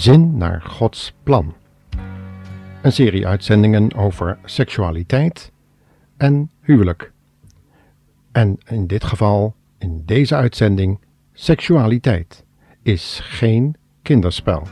Gezin naar Gods plan. Een serie uitzendingen over seksualiteit en huwelijk. En in dit geval, in deze uitzending, seksualiteit is geen kinderspel.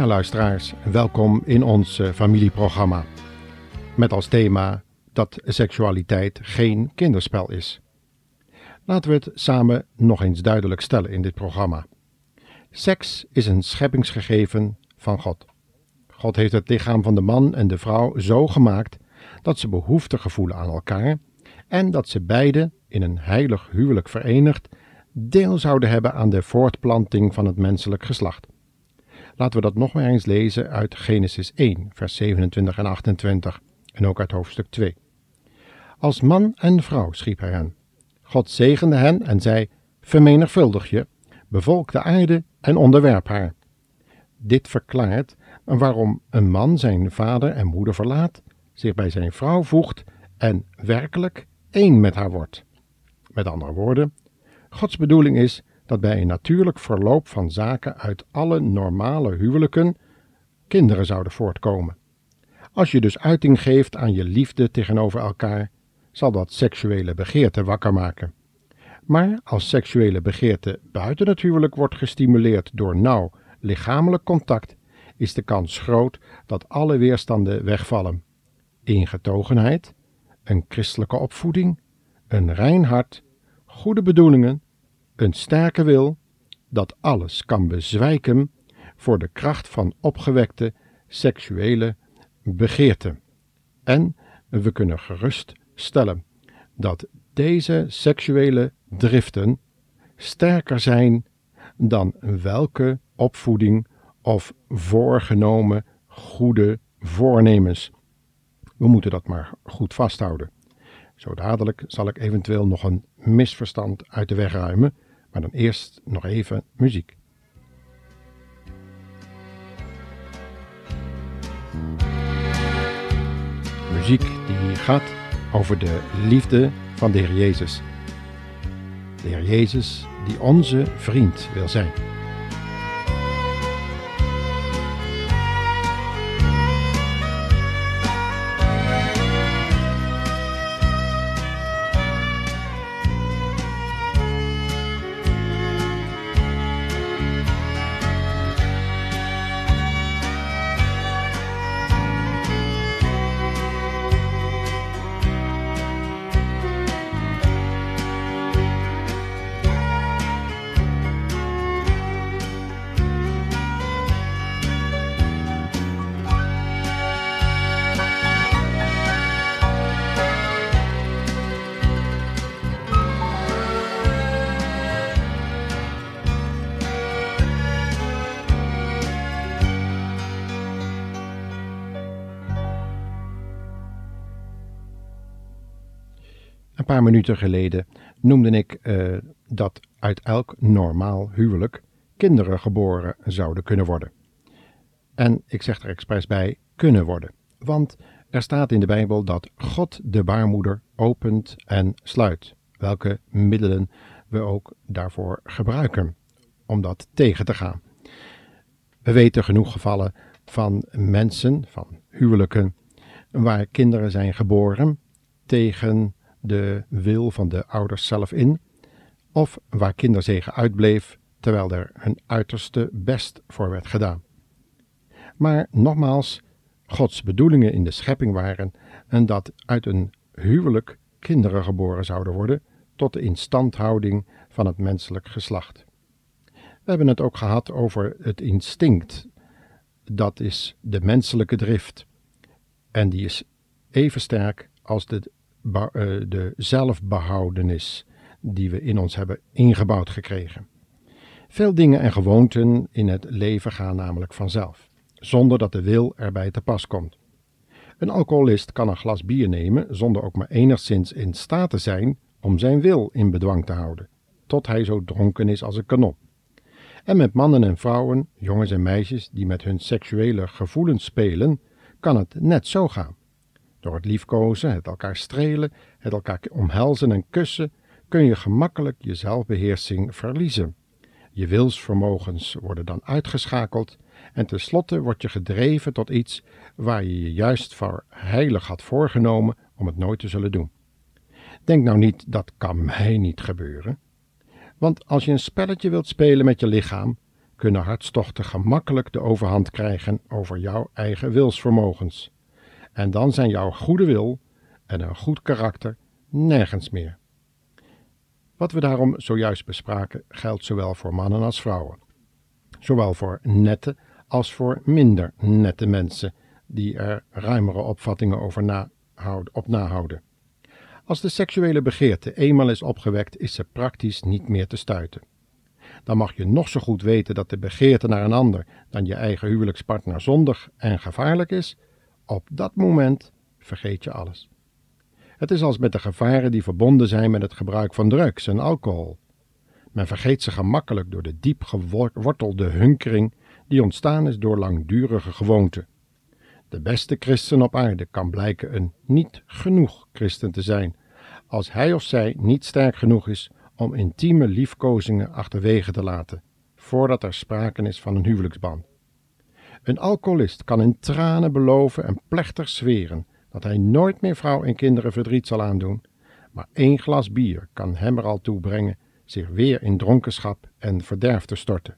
Ja, luisteraars, welkom in ons eh, familieprogramma. Met als thema dat seksualiteit geen kinderspel is. Laten we het samen nog eens duidelijk stellen in dit programma. Seks is een scheppingsgegeven van God. God heeft het lichaam van de man en de vrouw zo gemaakt dat ze behoefte gevoelen aan elkaar en dat ze beide in een heilig huwelijk verenigd deel zouden hebben aan de voortplanting van het menselijk geslacht. Laten we dat nog maar eens lezen uit Genesis 1, vers 27 en 28 en ook uit hoofdstuk 2. Als man en vrouw schiep hij hen. God zegende hen en zei: Vermenigvuldig je, bevolk de aarde en onderwerp haar. Dit verklaart waarom een man zijn vader en moeder verlaat, zich bij zijn vrouw voegt en werkelijk één met haar wordt. Met andere woorden, Gods bedoeling is dat bij een natuurlijk verloop van zaken uit alle normale huwelijken kinderen zouden voortkomen. Als je dus uiting geeft aan je liefde tegenover elkaar, zal dat seksuele begeerte wakker maken. Maar als seksuele begeerte buiten het huwelijk wordt gestimuleerd door nauw lichamelijk contact, is de kans groot dat alle weerstanden wegvallen. Ingetogenheid, een christelijke opvoeding, een rein hart, goede bedoelingen een sterke wil dat alles kan bezwijken voor de kracht van opgewekte seksuele begeerte. En we kunnen gerust stellen dat deze seksuele driften sterker zijn dan welke opvoeding of voorgenomen goede voornemens. We moeten dat maar goed vasthouden. Zo dadelijk zal ik eventueel nog een misverstand uit de weg ruimen maar dan eerst nog even muziek. Muziek die gaat over de liefde van de Heer Jezus. De Heer Jezus die onze vriend wil zijn. Minuten geleden noemde ik uh, dat uit elk normaal huwelijk kinderen geboren zouden kunnen worden. En ik zeg er expres bij kunnen worden, want er staat in de Bijbel dat God de baarmoeder opent en sluit, welke middelen we ook daarvoor gebruiken om dat tegen te gaan. We weten genoeg gevallen van mensen, van huwelijken, waar kinderen zijn geboren tegen de wil van de ouders zelf in, of waar kinderzegen uitbleef terwijl er hun uiterste best voor werd gedaan. Maar nogmaals, Gods bedoelingen in de schepping waren en dat uit een huwelijk kinderen geboren zouden worden tot de instandhouding van het menselijk geslacht. We hebben het ook gehad over het instinct. Dat is de menselijke drift. En die is even sterk als de, de zelfbehoudenis die we in ons hebben ingebouwd gekregen. Veel dingen en gewoonten in het leven gaan namelijk vanzelf, zonder dat de wil erbij te pas komt. Een alcoholist kan een glas bier nemen zonder ook maar enigszins in staat te zijn om zijn wil in bedwang te houden, tot hij zo dronken is als een kanon. En met mannen en vrouwen, jongens en meisjes die met hun seksuele gevoelens spelen, kan het net zo gaan. Door het liefkozen, het elkaar strelen, het elkaar omhelzen en kussen, kun je gemakkelijk je zelfbeheersing verliezen. Je wilsvermogens worden dan uitgeschakeld en tenslotte word je gedreven tot iets waar je je juist voor heilig had voorgenomen om het nooit te zullen doen. Denk nou niet, dat kan mij niet gebeuren. Want als je een spelletje wilt spelen met je lichaam, kunnen hartstochten gemakkelijk de overhand krijgen over jouw eigen wilsvermogens. En dan zijn jouw goede wil en een goed karakter nergens meer. Wat we daarom zojuist bespraken geldt zowel voor mannen als vrouwen. Zowel voor nette als voor minder nette mensen die er ruimere opvattingen over op nahouden. Als de seksuele begeerte eenmaal is opgewekt, is ze praktisch niet meer te stuiten. Dan mag je nog zo goed weten dat de begeerte naar een ander dan je eigen huwelijkspartner zondig en gevaarlijk is, op dat moment vergeet je alles. Het is als met de gevaren die verbonden zijn met het gebruik van drugs en alcohol. Men vergeet ze gemakkelijk door de diep gewortelde hunkering die ontstaan is door langdurige gewoonten. De beste christen op aarde kan blijken een niet genoeg christen te zijn, als hij of zij niet sterk genoeg is om intieme liefkozingen achterwege te laten, voordat er sprake is van een huwelijksband. Een alcoholist kan in tranen beloven en plechtig zweren dat hij nooit meer vrouw en kinderen verdriet zal aandoen, maar één glas bier kan hem er al toe brengen zich weer in dronkenschap en verderf te storten.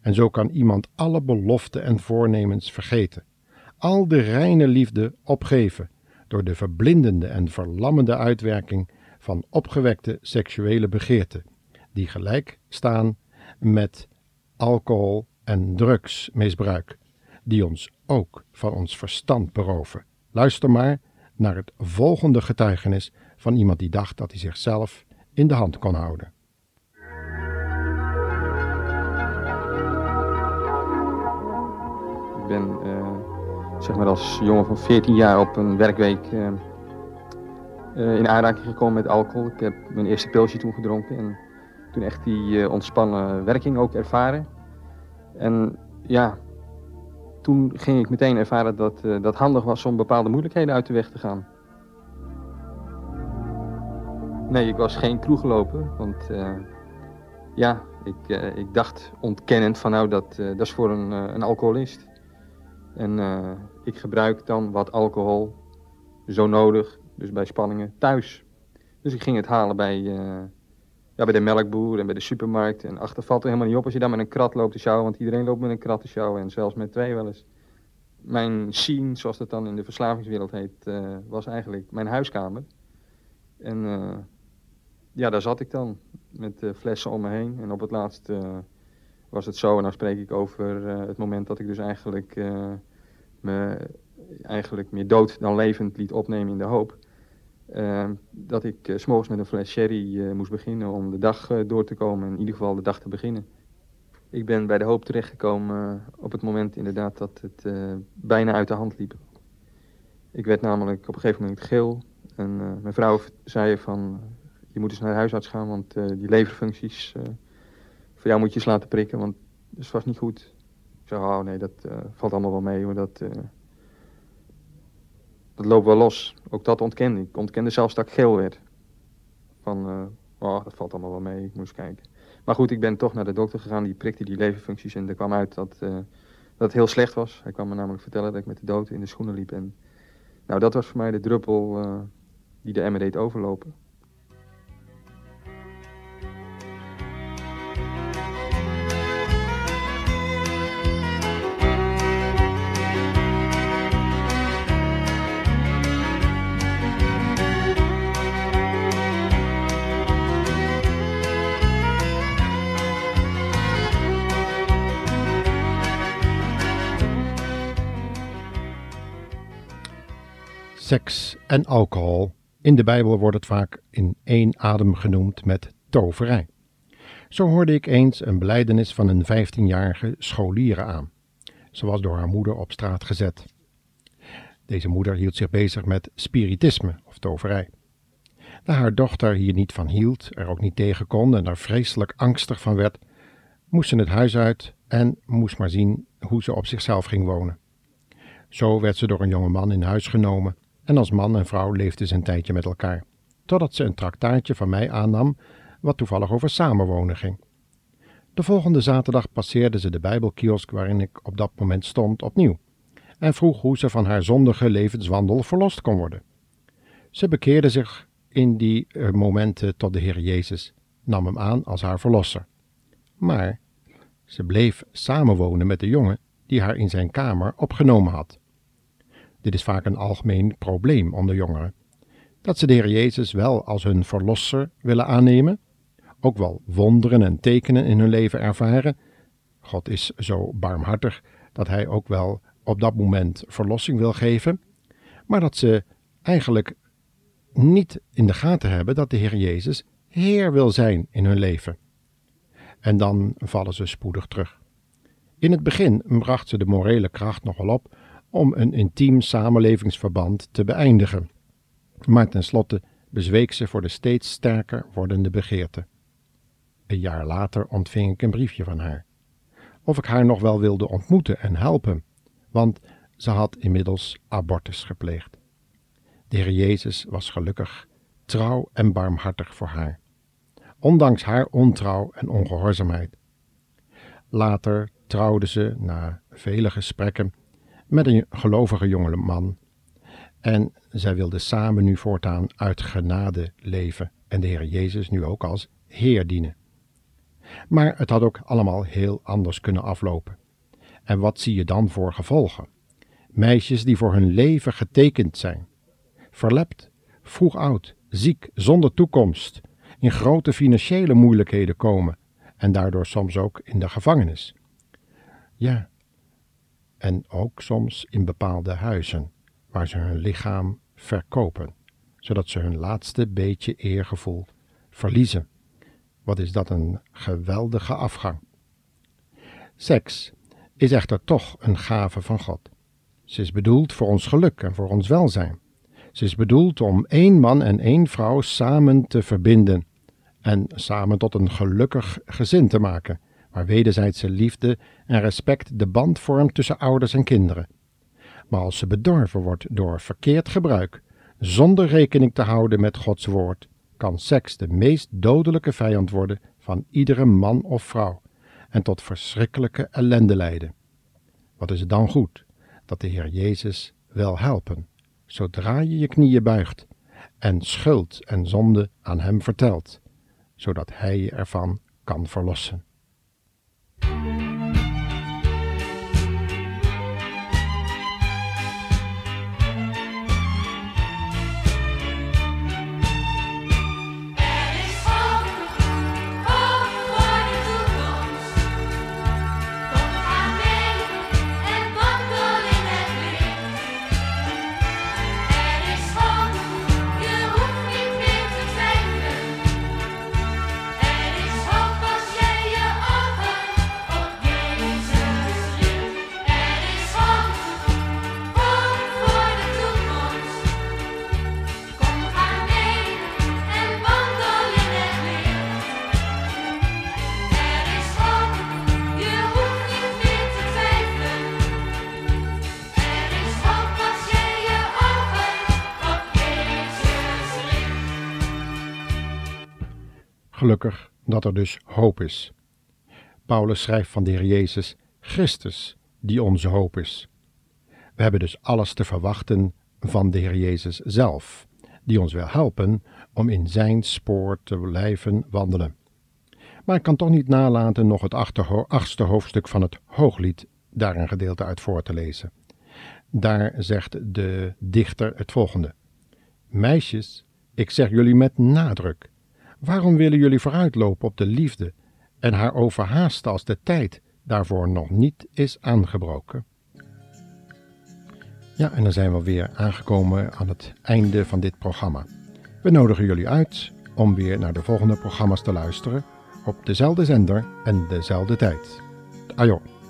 En zo kan iemand alle beloften en voornemens vergeten, al de reine liefde opgeven door de verblindende en verlammende uitwerking van opgewekte seksuele begeerten, die gelijk staan met alcohol en drugsmisbruik, die ons ook van ons verstand beroven. Luister maar naar het volgende getuigenis van iemand die dacht dat hij zichzelf in de hand kon houden. Ik ben uh, zeg maar als jongen van 14 jaar op een werkweek uh, uh, in aanraking gekomen met alcohol. Ik heb mijn eerste pilsje toen gedronken en toen echt die ontspannen werking ook ervaren. En ja, toen ging ik meteen ervaren dat uh, dat handig was om bepaalde moeilijkheden uit de weg te gaan. Nee, ik was geen kroegloper, want uh, ja, ik, uh, ik dacht ontkennend van nou, dat, dat is voor een, een alcoholist. En ik gebruik dan wat alcohol, zo nodig, dus bij spanningen, thuis. Dus ik ging het halen bij, ja, bij de melkboer en bij de supermarkt. En achter valt er helemaal niet op als je daar met een krat loopt te sjouwen. Want iedereen loopt met een krat te sjouwen en zelfs met twee wel eens. Mijn scene, zoals dat dan in de verslavingswereld heet, uh, was eigenlijk mijn huiskamer. En uh, ja, daar zat ik dan met uh, flessen om me heen. En op het laatst was het zo, en dan spreek ik over het moment dat ik dus eigenlijk me eigenlijk meer dood dan levend liet opnemen in de hoop. Uh, dat ik uh, met een fles sherry uh, moest beginnen om de dag door te komen. In ieder geval de dag te beginnen. Ik ben bij de hoop terechtgekomen op het moment inderdaad dat het bijna uit de hand liep. Ik werd namelijk op een gegeven moment geel. En mijn vrouw zei van, je moet eens naar de huisarts gaan, want die leverfuncties, voor jou moet je eens laten prikken, want dat was niet goed. Ik zei, oh nee, dat valt allemaal wel mee hoor, dat dat loopt wel los. Ook dat ontkende ik. Ontkende zelfs dat ik geel werd. Van, uh, oh, dat valt allemaal wel mee, ik moest kijken. Maar goed, ik ben toch naar de dokter gegaan, die prikte die leverfuncties en er kwam uit dat, uh, dat het heel slecht was. Hij kwam me namelijk vertellen dat ik met de dood in de schoenen liep. En nou, dat was voor mij de druppel uh, die de emmer deed overlopen. Seks en alcohol. In de Bijbel wordt het vaak in één adem genoemd met toverij. Zo hoorde ik eens een beleidenis van een 15-jarige scholiere aan. Ze was door haar moeder op straat gezet. Deze moeder hield zich bezig met spiritisme of toverij. Daar haar dochter hier niet van hield, er ook niet tegen kon en er vreselijk angstig van werd, moest ze het huis uit en moest maar zien hoe ze op zichzelf ging wonen. Zo werd ze door een jonge man in huis genomen en als man en vrouw leefden ze een tijdje met elkaar, totdat ze een traktaatje van mij aannam, wat toevallig over samenwonen ging. De volgende zaterdag passeerde ze de Bijbelkiosk waarin ik op dat moment stond opnieuw en vroeg hoe ze van haar zondige levenswandel verlost kon worden. Ze bekeerde zich in die eh, momenten tot de Heer Jezus, nam hem aan als haar verlosser. Maar ze bleef samenwonen met de jongen die haar in zijn kamer opgenomen had. Dit is vaak een algemeen probleem onder jongeren. Dat ze de Heer Jezus wel als hun verlosser willen aannemen, ook wel wonderen en tekenen in hun leven ervaren. God is zo barmhartig dat Hij ook wel op dat moment verlossing wil geven, maar dat ze eigenlijk niet in de gaten hebben dat de Heer Jezus Heer wil zijn in hun leven. En dan vallen ze spoedig terug. In het begin bracht ze de morele kracht nogal op om een intiem samenlevingsverband te beëindigen. Maar tenslotte bezweek ze voor de steeds sterker wordende begeerte. Een jaar later ontving ik een briefje van haar. Of ik haar nog wel wilde ontmoeten en helpen, want ze had inmiddels abortus gepleegd. De Heer Jezus was gelukkig, trouw en barmhartig voor haar, ondanks haar ontrouw en ongehoorzaamheid. Later trouwde ze, na vele gesprekken, met een gelovige jonge man. En zij wilden samen nu voortaan uit genade leven en de Heer Jezus nu ook als Heer dienen. Maar het had ook allemaal heel anders kunnen aflopen. En wat zie je dan voor gevolgen? Meisjes die voor hun leven getekend zijn, verlept, vroeg oud, ziek, zonder toekomst, in grote financiële moeilijkheden komen en daardoor soms ook in de gevangenis. Ja, en ook soms in bepaalde huizen, waar ze hun lichaam verkopen, zodat ze hun laatste beetje eergevoel verliezen. Wat is dat een geweldige afgang? Seks is echter toch een gave van God. Ze is bedoeld voor ons geluk en voor ons welzijn. Ze is bedoeld om één man en één vrouw samen te verbinden en samen tot een gelukkig gezin te maken waar wederzijdse liefde en respect de band vormt tussen ouders en kinderen. Maar als ze bedorven wordt door verkeerd gebruik, zonder rekening te houden met Gods woord, kan seks de meest dodelijke vijand worden van iedere man of vrouw en tot verschrikkelijke ellende leiden. Wat is het dan goed dat de Heer Jezus wil helpen, zodra je je knieën buigt en schuld en zonde aan Hem vertelt, zodat Hij je ervan kan verlossen. thank you Gelukkig dat er dus hoop is. Paulus schrijft van de Heer Jezus, Christus, die onze hoop is. We hebben dus alles te verwachten van de Heer Jezus zelf. die ons wil helpen om in zijn spoor te blijven wandelen. Maar ik kan toch niet nalaten nog het achtste hoofdstuk van het Hooglied daar een gedeelte uit voor te lezen. Daar zegt de dichter het volgende: Meisjes, ik zeg jullie met nadruk, waarom willen jullie vooruitlopen op de liefde en haar overhaasten als de tijd daarvoor nog niet is aangebroken? Ja, en dan zijn we weer aangekomen aan het einde van dit programma. We nodigen jullie uit om weer naar de volgende programma's te luisteren op dezelfde zender en dezelfde tijd. Ajo.